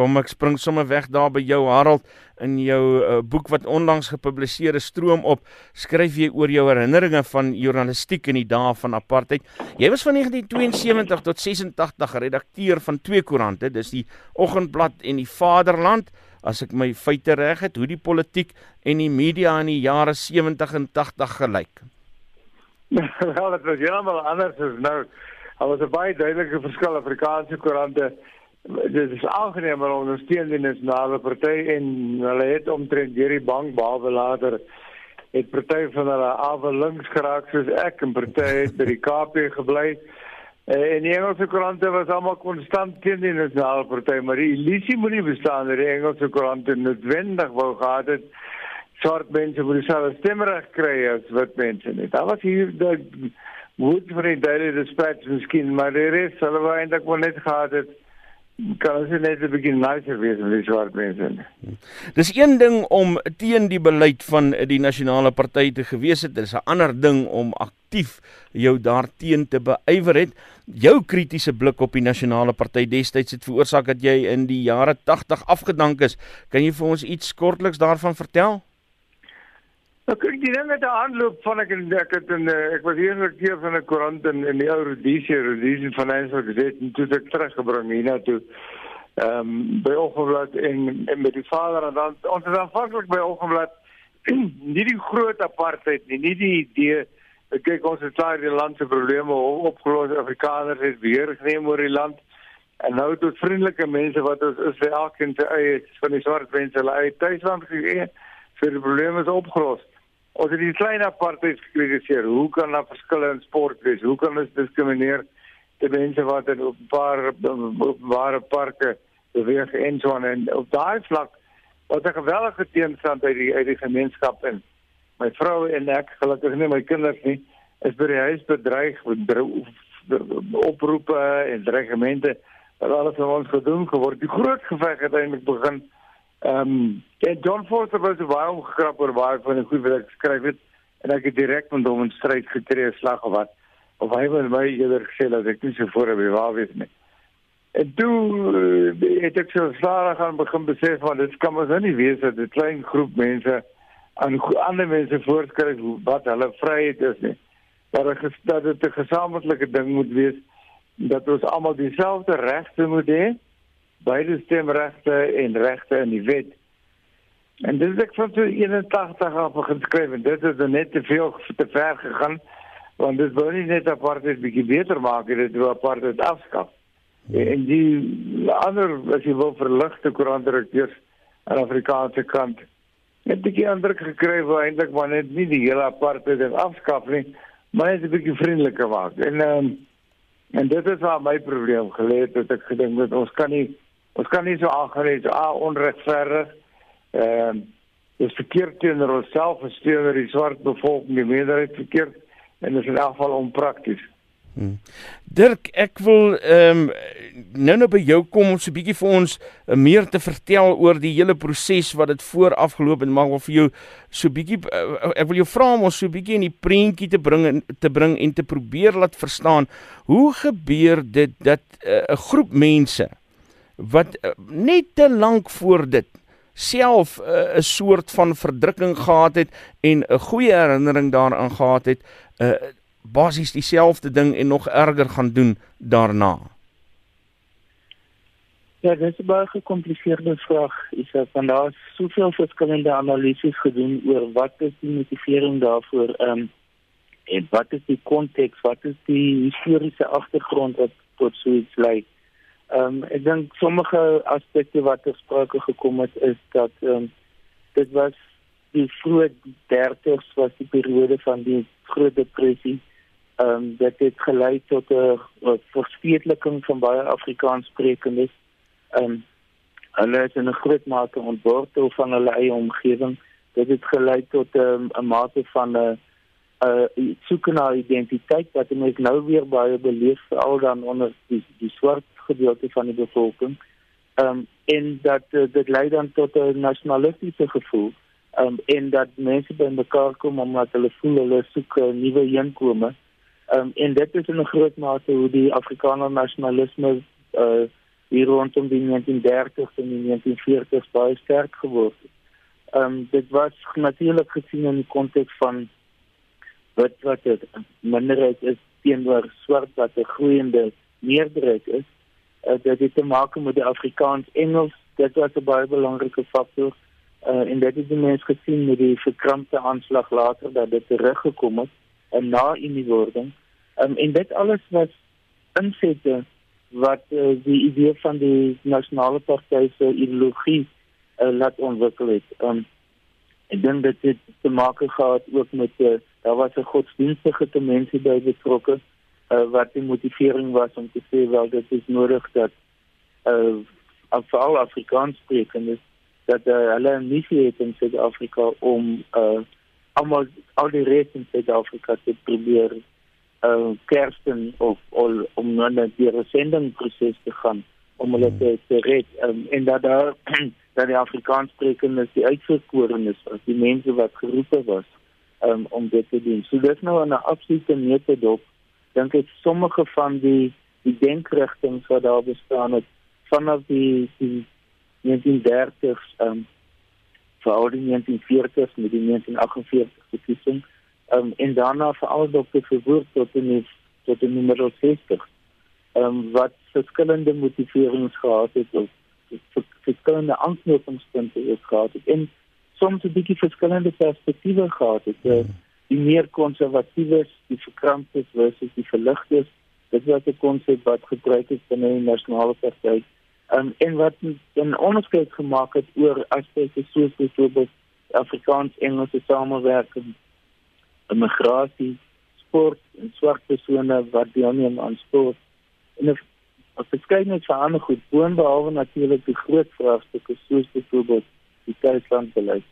Kom ek spring sommer weg daar by jou Harald in jou uh, boek wat onlangs gepubliseer is Stroom op skryf jy oor jou herinneringe van journalistiek in die dae van apartheid. Jy was van 1972 tot 86 redakteur van twee koerante, dis die Oggendblad en die Vaderland as ek my feite reg het, hoe die politiek en die media in die jare 70 en 80 gelyk. Wel, dit was heeltemal anders as nou. Daar was 'n baie duidelike verskil Afrikaanse koerante. Dit is aangeneem om ondersteun die nasionale party en hulle het omtrent hierdie bank behalwe later het party van hulle awe links geraak soos ek en party het by die KP gebly. En die Engelse koerante was almal konstant teen die nasionale party, maar die illusie moet nie bestaan dat die Engelse koerante noodwendig wou gehad het swart mense moet dieselfde stemreg kry as wit mense nie. Daar was hier die woord vir die Daily Dispatch miskien, maar die res hulle wou eintlik wel net gehad het kan ons net begin nicer wees met die swart mense. Dis een ding om teen die beleid van die nasionale party te gewees het, dis 'n ander ding om aktief jou daarteen te beywer het. Jou kritiese blik op die nasionale party destyds het veroorsaak dat jy in die jare 80 afgedank is. Kan jy vir ons iets kortliks daarvan vertel? Nou kyk die met die aanloop van ek en ek het in eh, ek was eerlik keer van 'n koerant in in die ou Rhodesia Rhodesia Financial Gazette en toe ek teruggebring hier na toe. Ehm um, by Oggendblad en en met die vader en dan ons is aanvanklik by Oggendblad nie die groot apartheid nie, nie die idee kyk ons het klaar die land se probleme opgelos Afrikaners het weer geneem oor die land en nou tot vriendelike mense wat ons is vir elkeen se eie van die swart mense hulle eie tuisland gegee vir die probleme is opgelos. Ons het die klein apartheid gekritiseer. Hoe kan daar verskille in sport wees? Hoe kan ons diskrimineer te mense wat in paar ware parke beweeg en so aan en op daai vlak wat 'n geweldige teenstand uit die uit die gemeenskap in. My vrou en ek, gelukkig nie my kinders nie, is by die huis bedreig met oproepe en dreigemente dat alles van ons gedoen geword. Die groot geveg het eintlik begin Ehm um, en John Forster was baie omgekrap oor baie van die goed wat ek geskryf het en ek het direk met hom in stryd getree slag of wat of hy het my eerder gesê dat ek nie so voor heb waar wees nie. En toe uh, het ek so stadig gaan begin besef van dit kan mos nou nie wees dat 'n klein groep mense aan ander mense voorskryf wat hulle vryheid is nie. Maar dat dit 'n gesamentlike ding moet wees dat ons almal dieselfde regte moet hê beide stemregte en regte in die wet. En dit is ek van so 81 af begin skryf en dit het net te veel te ver gegaan want dit wil nie net apartheid bietjie beter maak dit wil apartheid afskaf. En die ander as jy wil verligte koerantredakteurs aan Afrikaanse kant het bietjie indruk gekry hoe eintlik maar net nie die hele apartheid afskaf nie, maar net 'n bietjie vriendeliker maak. En um, en dit is waar my probleem gelê het dat ek gedink het ons kan nie Ons kan nie so aangeneem so ah, onregverdig. Ehm uh, dis verkeerd teenoor onsself en teenoor die swart bevolking, die meerderheid verkeerd en dit is in elk geval onprakties. Hmm. Dirk, ek wil ehm um, nou nou by jou kom om so 'n bietjie vir ons uh, meer te vertel oor die hele proses wat dit voor afgeloop en maak of vir jou so 'n bietjie uh, ek wil jou vra om ons so 'n bietjie in die prentjie te bring en te bring en te probeer laat verstaan hoe gebeur dit dat 'n uh, groep mense wat uh, net te lank voor dit self eh, 'n uh, soort van verdrukking gehad het en 'n goeie herinnering daaraan gehad het, uh, basies dieselfde ding en nog erger gaan doen daarna. Ja, dit is 'n baie gekompliseerde vraag. Is dat van daar soveel verskillende analises gedoen oor wat is die motivering daarvoor? Ehm um, en wat is die konteks? Wat is die historiese agtergrond wat tot so iets lei? Like? Ehm um, ek dink sommige aspekte wat gesproke gekom het is dat ehm um, dit was die vroeë 30s was die periode van die groot depressie. Ehm um, dit het gelei tot 'n verstedeliking van baie Afrikaanssprekendes. Ehm um, hulle is in 'n groot mate ontwortel van hulle eie omgewing. Dit het gelei tot um, 'n mate van 'n uh soek na identiteit wat ek nou weer baie beleef veral dan onder die die swart gedeelte van die bevolking. Ehm um, en dat uh, dit lei dan tot 'n nasionalistiese gevoel. Ehm um, en dat mense by mekaar kom omdat hulle voel hulle soek 'n uh, nuwe inkome. Ehm um, en dit is in 'n groot mate hoe die Afrikaner nasionalisme uh hier rondom die 1930s en die 1940s baie sterk geword het. Ehm um, dit was natuurlik gesien in die konteks van wat wat dit minderheid is teenoor swart wat 'n groeiende meerderheid is. Uh, dit het te maak met die Afrikaans Engels, dit was 'n baie belangrike faktor. Uh, en dit is die mens gesien met die verkrampte aanslag later dat dit teruggekom het en na in die wording. Um, en dit alles was insette wat uh, die idee van die nasionale party se ideologie uh, laat ontwikkel het. Um, ek dink dit het te maak gehad ook met uh, daar was 'n godsdienstige dimensie by betrokke uh, wat die motivering was om te sê wel dit is nodig dat uh, veral Afrikaans sprekendes dat uh, hulle nie het in Suid-Afrika om uh, almal al die res in Suid-Afrika te probeer uh, kersten of, of om na die resendingproses te gaan om hulle te, te red um, en dat daar dat die Afrikaans sprekendes die uitverkorenes was die mense wat geroepe was um, om dit te doen. So dit nou 'n absolute metodop dink ek sommige van die die denkrigtinge wat daar bestaan het vanaf die die 1930s um veral die 1940s met die 1948 verkiesing um en daarna veral dokter Verwoerd tot in die tot in die middel 60 um wat verskillende motiverings gehad het of verskillende aanknopingspunte gehad het en soms 'n bietjie verskillende perspektiewe gehad het die, die meer konservatiewes die verkramptes versus die verligtes dit was 'n konsep wat gebruik is binne die nasionale party um, en wat 'n onderskeid gemaak het oor aspekte soos byvoorbeeld Afrikaans-Engelse samewerking, immigrasie, sport en swart persone wat deelneem aan sport. En 'n verskeidenheid van ander goed, boonbehalwe natuurlik die groot vraagstukke soos byvoorbeeld die tuislandbeleid.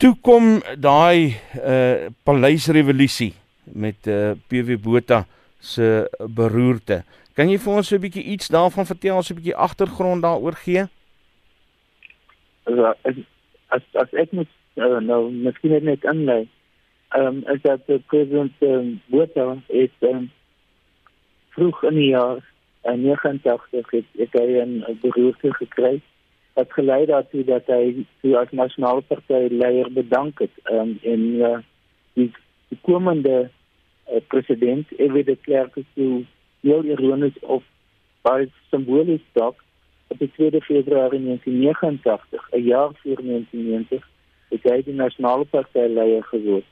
Toe kom daai uh paleisrevolusie met uh PW Botha se beroerte. Kan jy vir ons so 'n bietjie iets daarvan vertel, so 'n bietjie agtergrond daaroor gee? Ja, as as ek moet uh, nou miskien net aanlei. Ehm um, as dat president um, Botha is um, vroeg in die jaar in 89 het ek hy 'n beroerte gekry wat gelei daartoe dat hy die as nasionale party leier bedank het um, en uh, die, die komende uh, president Ewie de Klerk het heel ironies of baie simbolies dalk op die 2 Februarie 1989, 'n jaar voor 1990, het hy die nasionale party leier geword.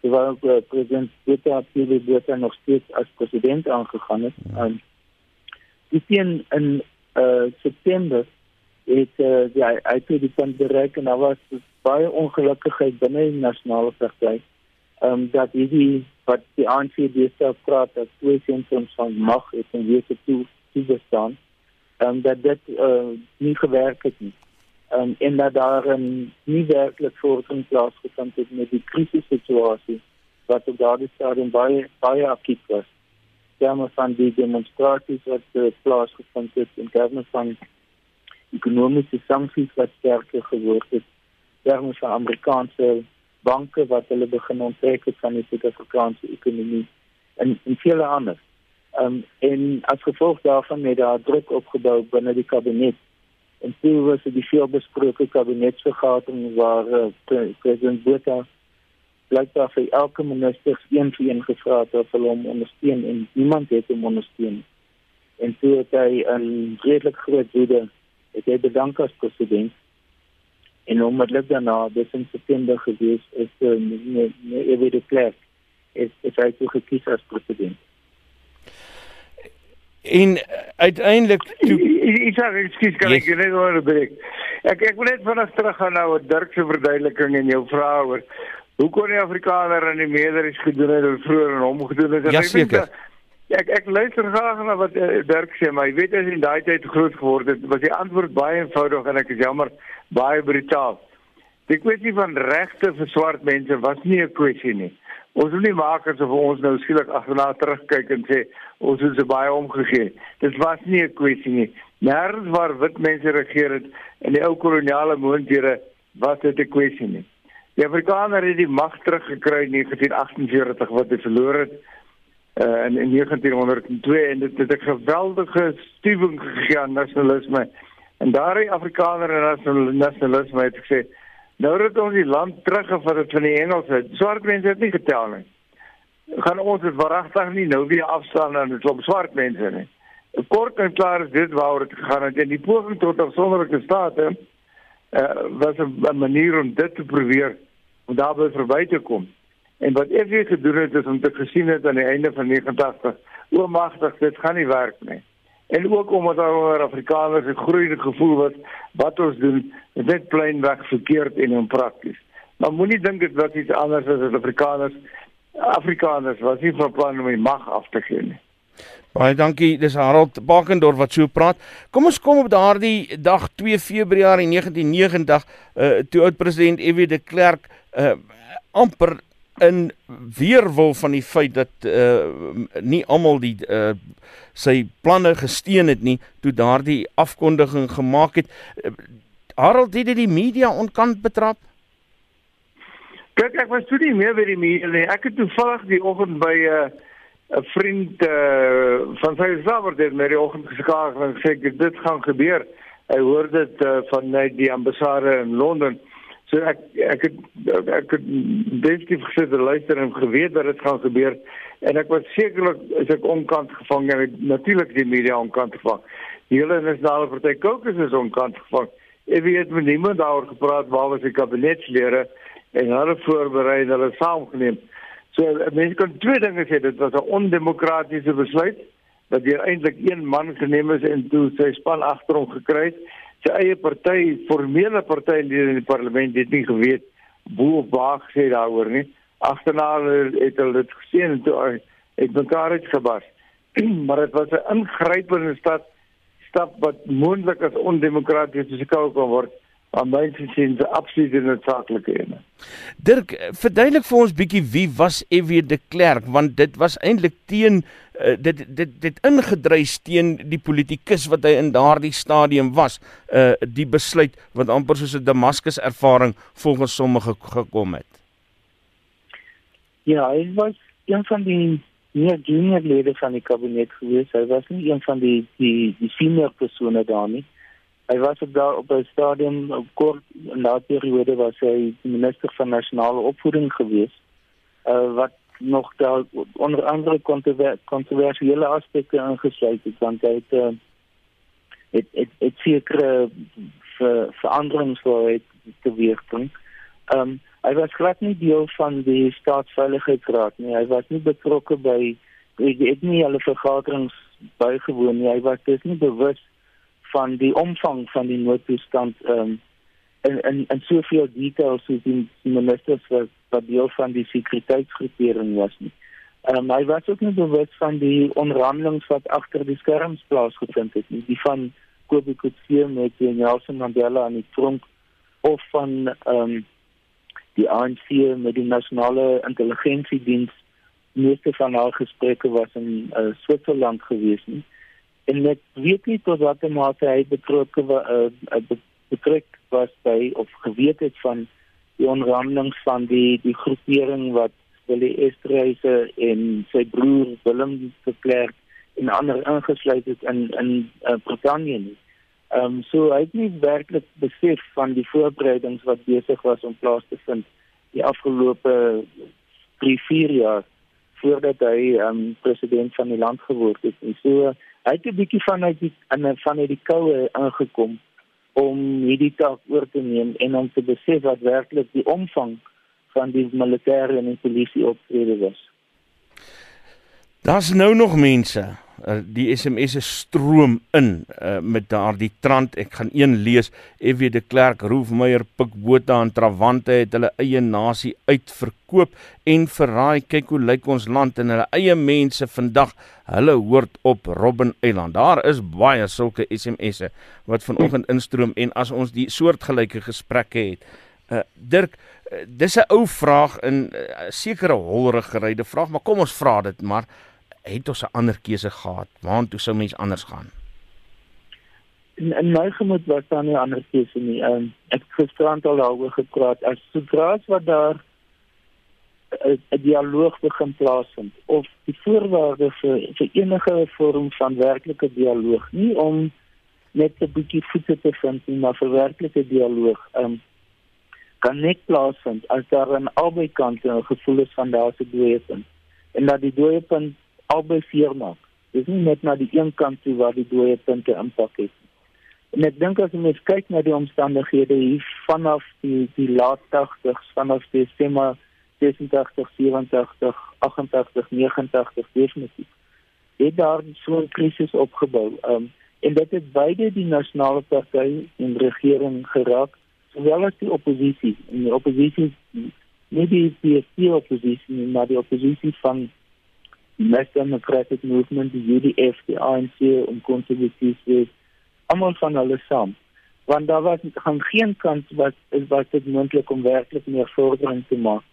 Terwyl uh, president Botha Pieter Botha nog steeds as president aangegaan het. Um, die teen in uh, September het uh, ja, hy het die punt bereik en daar was baie ongelukkigheid binne die nasionale party. Ehm um, dat hierdie wat die ANC besig praat dat twee sentrums van mag het en weer toe toe bestaan en um, dat dit uh, nie gewerk het nie. Um, en dat daar um, nie werklik voortgang plaasgevind het met die krisissituasie wat op daardie stadium baie baie akut was. Terme van die demonstrasies wat uh, plaasgevind het terme van ekonomiese sanksies wat sterker geword het. Terme van Amerikaanse banke wat hulle begin onttrek het van die Suid-Afrikaanse ekonomie en en vele ander. Ehm um, en as gevolg daarvan het daar druk opgebou binne die kabinet. En toe was dit die veelbesproke kabinetsvergadering waar uh, president Botha blykbaar vir elke minister een vir een gevra het of hulle hom ondersteun en niemand het hom ondersteun. En toe het hy 'n redelik groot woede het hy bedank as president en onmiddellik daarna dis in September gewees is nie nie ewe die plek is is hy toe gekies as president. En uiteindelik toe ek sê ekskuus kan ek net oor breek. Ek ek wil net vanaand terug gaan na wat Dirk se verduideliking en jou vrae oor hoe kon die Afrikaner in die meerderheid gedoen het wat vroeër en hom gedoen het. Ja, seker. Ek ek luister graag na wat uh, Dirk sê, maar jy weet as in daai tyd groot geword het, was die antwoord baie eenvoudig en ek is jammer baie brutaal. Die kwessie van regte vir swart mense was nie 'n kwessie nie. Ons wil nie maak asof ons nou skielik agterna terugkyk en sê ons het se baie omgegee. Dit was nie 'n kwessie nie. Nergens waar wit mense regeer het in die ou koloniale moondhede was dit 'n kwessie nie. Die Afrikaner het die mag teruggekry in 1948 wat hy verloor het uh, in, in 1902 en dit het 'n geweldige stuwing gegee aan nasionalisme. En daardie Afrikaner en nasionalisme het gesê nou dat ons die land teruggevat het van die Engelse, swart mense het nie getel nie. Gaan ons dit waaragtig nie nou weer afstaan aan die klop swart mense nie. Kort en klaar is dit waaroor dit gegaan het en die poging tot afsonderlike state uh, was 'n manier om dit te probeer om daarby verby te kom. En wat weer gedoen het is om te gesien het aan die einde van 89, oormagtig dit gaan nie werk nie. En ook omdat daar Afrikaners 'n groeiende gevoel was wat ons doen, is net plainweg verkeerd en onprakties. Maar moenie dink dit was iets anders as dat Afrikaners Afrikaners was nie van plan om die mag af te gee nie. Baie dankie, dis Harold Bakendorf wat so praat. Kom ons kom op daardie dag 2 Februarie 1990, uh toe oud president F.W. de Klerk uh amper in weerwil van die feit dat uh nie almal die uh sy planne gesteun het nie toe daardie afkondiging gemaak het. Uh, Harold het dit die media onkant betrap. Kyk, ek was toe nie meer by die media nie. Ek het toevallig die oggend by 'n uh, 'n vriend uh, van sy saber het my die oggend geskakel en gesê dit gaan gebeur. Hy hoor dit uh, van net die ambassade in Londen. So ek ek het ek het definitief gesit en luister en geweet dat dit gaan gebeur en ek was sekerlik is ek onkant gevang en natuurlik die media onkant gevang. Die hele nasionale party kokes is onkant gevang. Ek weet met niemand daaroor gepraat waar was die kabinetslede en hulle voorberei en hulle saamgeneem. So mense kan twee dinge sê dit was 'n ondemokratiese besluit dat deur eintlik een man geneem is en toe sy span agter hom gekry het sy eie party, formele partylede in die parlement het nie geweet hoe of waar gesê daaroor nie. Agterna het hulle dit gesien en toe het mekaar iets gebars. maar dit was 'n ingrypende stap stap wat moontlik as ondemokraties beskou kan word aan mense sien se absolute noodsaaklike ene. Dirk, verduidelik vir ons bietjie wie was EW de Klerk want dit was eintlik teen uh, dit dit dit ingedryf teen die politikus wat hy in daardie stadium was, uh die besluit wat amper soos 'n Damascus ervaring volgens sommige gekom het. Ja, hy was een van die meer junior lede van die kabinet gewees. Hy was nie een van die die die senior persone daar nie. Hy was op daar op 'n stadium op kort in daardie periode was hy minister van nasionale opvoeding gewees. Uh wat nog daar onder andere kontroversiële aspekte ingesluit het want hy het uh, het het, het sekere ver, veranderings wou het teweegbring. Ehm um, hy was glad nie deel van die staatsveiligheidsraad nie. Hy was nie betrokke by ek het nie alle vergaderings bygewoon nie. Hy was dus nie bewus van die omvang van die noodtoestand ehm um, in in in soveel details soos die ministers wat wat deel van die sekuriteitsgroepering was nie. Ehm um, hy was ook nie bewus van die onrandelings wat agter die skerms plaasgevind het nie. Die van Kobe Kutsie met Nelson Mandela aan die tronk of van ehm um, die ANC met die nasionale intelligensiediens meeste van haar gesprekke was in uh, Switserland gewees nie en ek weet nie tot watter mate hy betrokke uh, betrek was by of geweet het van die onrandelings van die die groepering wat Willie Estreise en sy broer Willem de Klerk en ander ingesluit het in in uh, Brittanje. Ehm um, so hy het nie werklik besef van die voorbereidings wat besig was om plaas te vind die afgelope 3-4 jaar voordat hy ehm um, president van die land geword het. En so uh, hy het 'n bietjie vanuit die in vanuit die koue aangekom om hierdie taak oor te neem en om te besef wat werklik die omvang van die militêre en die polisie optrede was. Daar's nou nog mense uh, die SMS'e stroom in uh, met daardie trant. Ek gaan een lees. FW de Klerk, Roofmeyer, Pikbota en Trawante het hulle eie nasie uitverkoop en verraai. Kyk hoe lyk ons land en hulle eie mense vandag. Hulle hoort op Robben Eiland. Daar is baie sulke SMS'e wat vanoggend instroom en as ons die soortgelyke gesprekke het. Uh, Dirk, uh, dis 'n ou vraag in 'n uh, sekere holriggeryde vraag, maar kom ons vra dit maar het ons 'n ander keuse gehad. Waartoe sou mens anders gaan? In, in my gemoed was daar nie 'n ander keuse nie. Um, ek het gisterand al daaroor gepraat. As sodra wat daar 'n dialoog begin plaasvind of die voorwaarde vir vir enige vorm van werklike dialoog nie om net 'n bietjie voete te vind nie maar vir werklike dialoog um, kan net plaasvind as daar aan albei kante 'n gevoel is van daar se dooiepunt en dat die dooiepunt albei seer maak. Dis nie net na die een kant toe waar die dooiepunte impak het. En ek dink as ons kyk na die omstandighede hier vanaf die die laat 80s vanaf Desember 86, 87, 88, 89 definitief. Het daar so 'n krisis opgebou. Um, en dit het beide die nasionale party en regering geraak sowel as die oppositie en die oppositie nie die PSP oppositie maar die oppositie van National Democratic Movement die UDF die ANC om konservatief te almal van hulle saam. Want daar was gaan geen kans wat is wat dit moontlik om werklik meer vordering te maak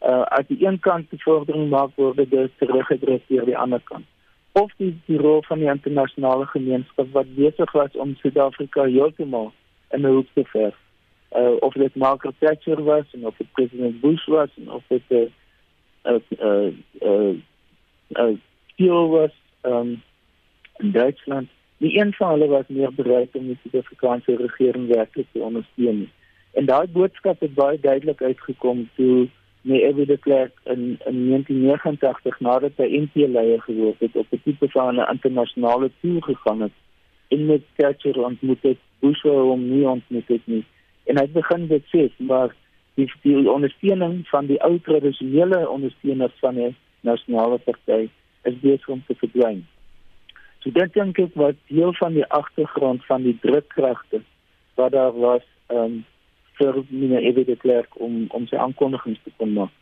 uh as die een kant die vordering maak word dit teruggedruk deur die ander kant. Of die die rol van die internasionale gemeenskap wat besig was om Suid-Afrika heeltemal in 'n hoek te verf. Uh, of dit Margaret Thatcher was en of dit president Bush was en of dit 'n uh, 'n uh, 'n uh, uh, uh, was um, in Duitsland. Die een van hulle was meer bereid om die Suid-Afrikaanse regering werklik te ondersteun. En daai boodskap het baie duidelik uitgekom toe Evie de Klerk in in 1989 nadat hy NP-leier geword het op 'n tipe van 'n internasionale toer gegaan het en met Thatcher ontmoet het, Bush hom nie ontmoet het nie en hy begin dit sê maar die die ondersteuning van die ou tradisionele ondersteuners van die nasionale party is besig om te verdwyn. So dit dink ek wat deel van die agtergrond van die drukkragte wat daar was um, vir meneer Evie de Klerk om om sy aankondigings te kon maak.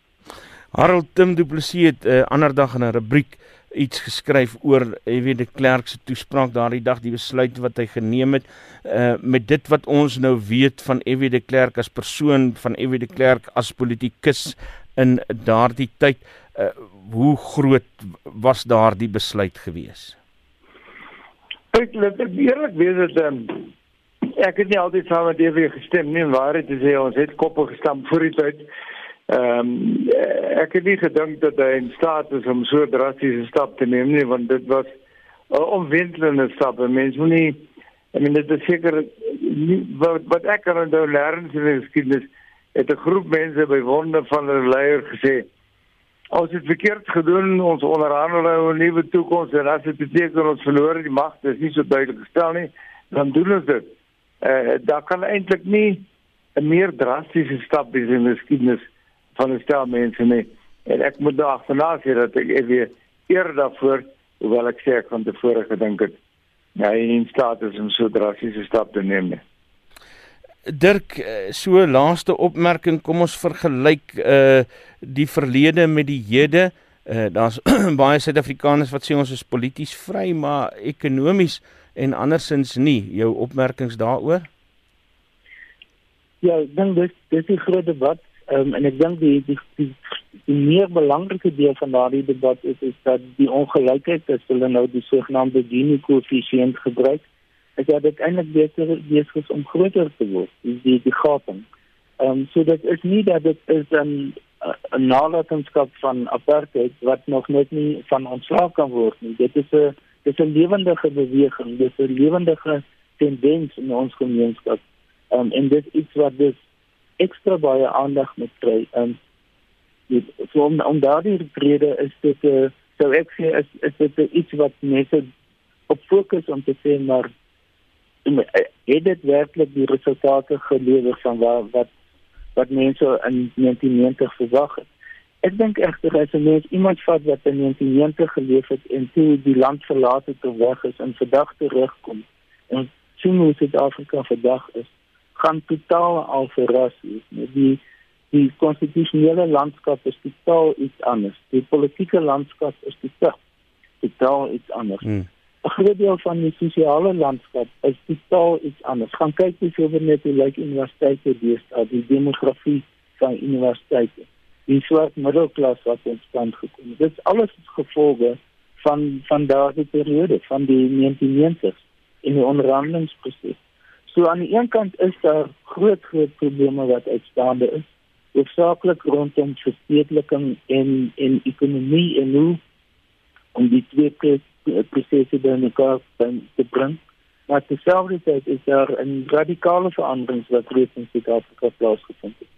Harold Tim Du Plessis het 'n uh, ander dag in 'n rubriek iets geskryf oor weet die klerk se toespraak daardie dag die besluit wat hy geneem het uh met dit wat ons nou weet van Evie de Klerk as persoon van Evie de Klerk as politikus in daardie tyd uh hoe groot was daardie besluit gewees Ek let ek eerlik wees dat um, ek het nie altyd saam met Evie gestem nie waar dit is ons het koppe gestamp voor die tyd Ehm um, ek het nie gedink dat hy in staat is om so drastiese stap te neem nie want dit was 'n onwentelende stap. Mense moet nie I mean dit is seker wat wat ek kan onthou leer in die geskiedenis het 'n groep mense by wonde van 'n leier gesê as dit verkeerd gedoen ons onderhandel nou 'n nuwe toekoms en as dit beteken ons verloor die mag dis nie so duidelik gestel nie dan doen ons dit. Eh uh, daar kan eintlik nie 'n meer drastiese stap wees in die geskiedenis van 'n stel mense nie. En ek moet daar agterna sê dat ek weer eer daarvoor, hoewel ek sê ek van tevore gedink het ja, in staat is om so drastiese stap te neem. Nie. Dirk, eh, so laaste opmerking, kom ons vergelyk uh die verlede met die hede. Uh daar's baie Suid-Afrikaners wat sê ons is polities vry, maar ekonomies en andersins nie. Jou opmerkings daaroor? Ja, dan dis dis 'n groot debat Um, en ek dink die, die die die meer belangrike deel van daardie debat is is dat die ongelykheid as hulle nou die sogenaamde Gini koëffisiënt gebruik, is dat dit eintlik beter besig is om groter te word, die die, gaping. Ehm um, so dit is nie dat dit is 'n 'n nalatenskap van apartheid wat nog net nie van ontslaag kan word nie. Dit is 'n dit is 'n lewendige beweging, dit is 'n lewendige tendens in ons gemeenskap. Ehm um, en dit iets wat dus ekstra baie aandag moet kry. Um so om om daardie rede is dit 'n uh, so ek sê is is dit iets wat mense op fokus om te sê maar het dit werklik die resultate gelewer van wat wat wat mense in 1990 verwag het. Ek dink egter as 'n mens iemand vat wat in 1990 geleef het en toe die land verlaat het of weg is en vandag terugkom en sien hoe Suid-Afrika vandag is gaan totaal al verras is. Die die konstitusionele landskap is totaal iets anders. Die politieke landskap is totaal totaal iets anders. Hmm. Groot deel van die sosiale landskap is totaal iets anders. Gaan kyk hoe veel net hoe lyk universiteite deesdae, die demografie van universiteite. Die swart middelklas wat ontstaan gekom het. Dit is alles gevolge van van daardie periode van die 1990s in die onderhandelingsproses. So aan die een kant is daar groot groot probleme wat uitstaande is. hoofsaaklik rondom verstedeliking en en ekonomie en hoe om die twee prosesse by mekaar te bring. Maar terselfdertyd is daar 'n radikale verandering wat reeds in Suid-Afrika plaasgevind het.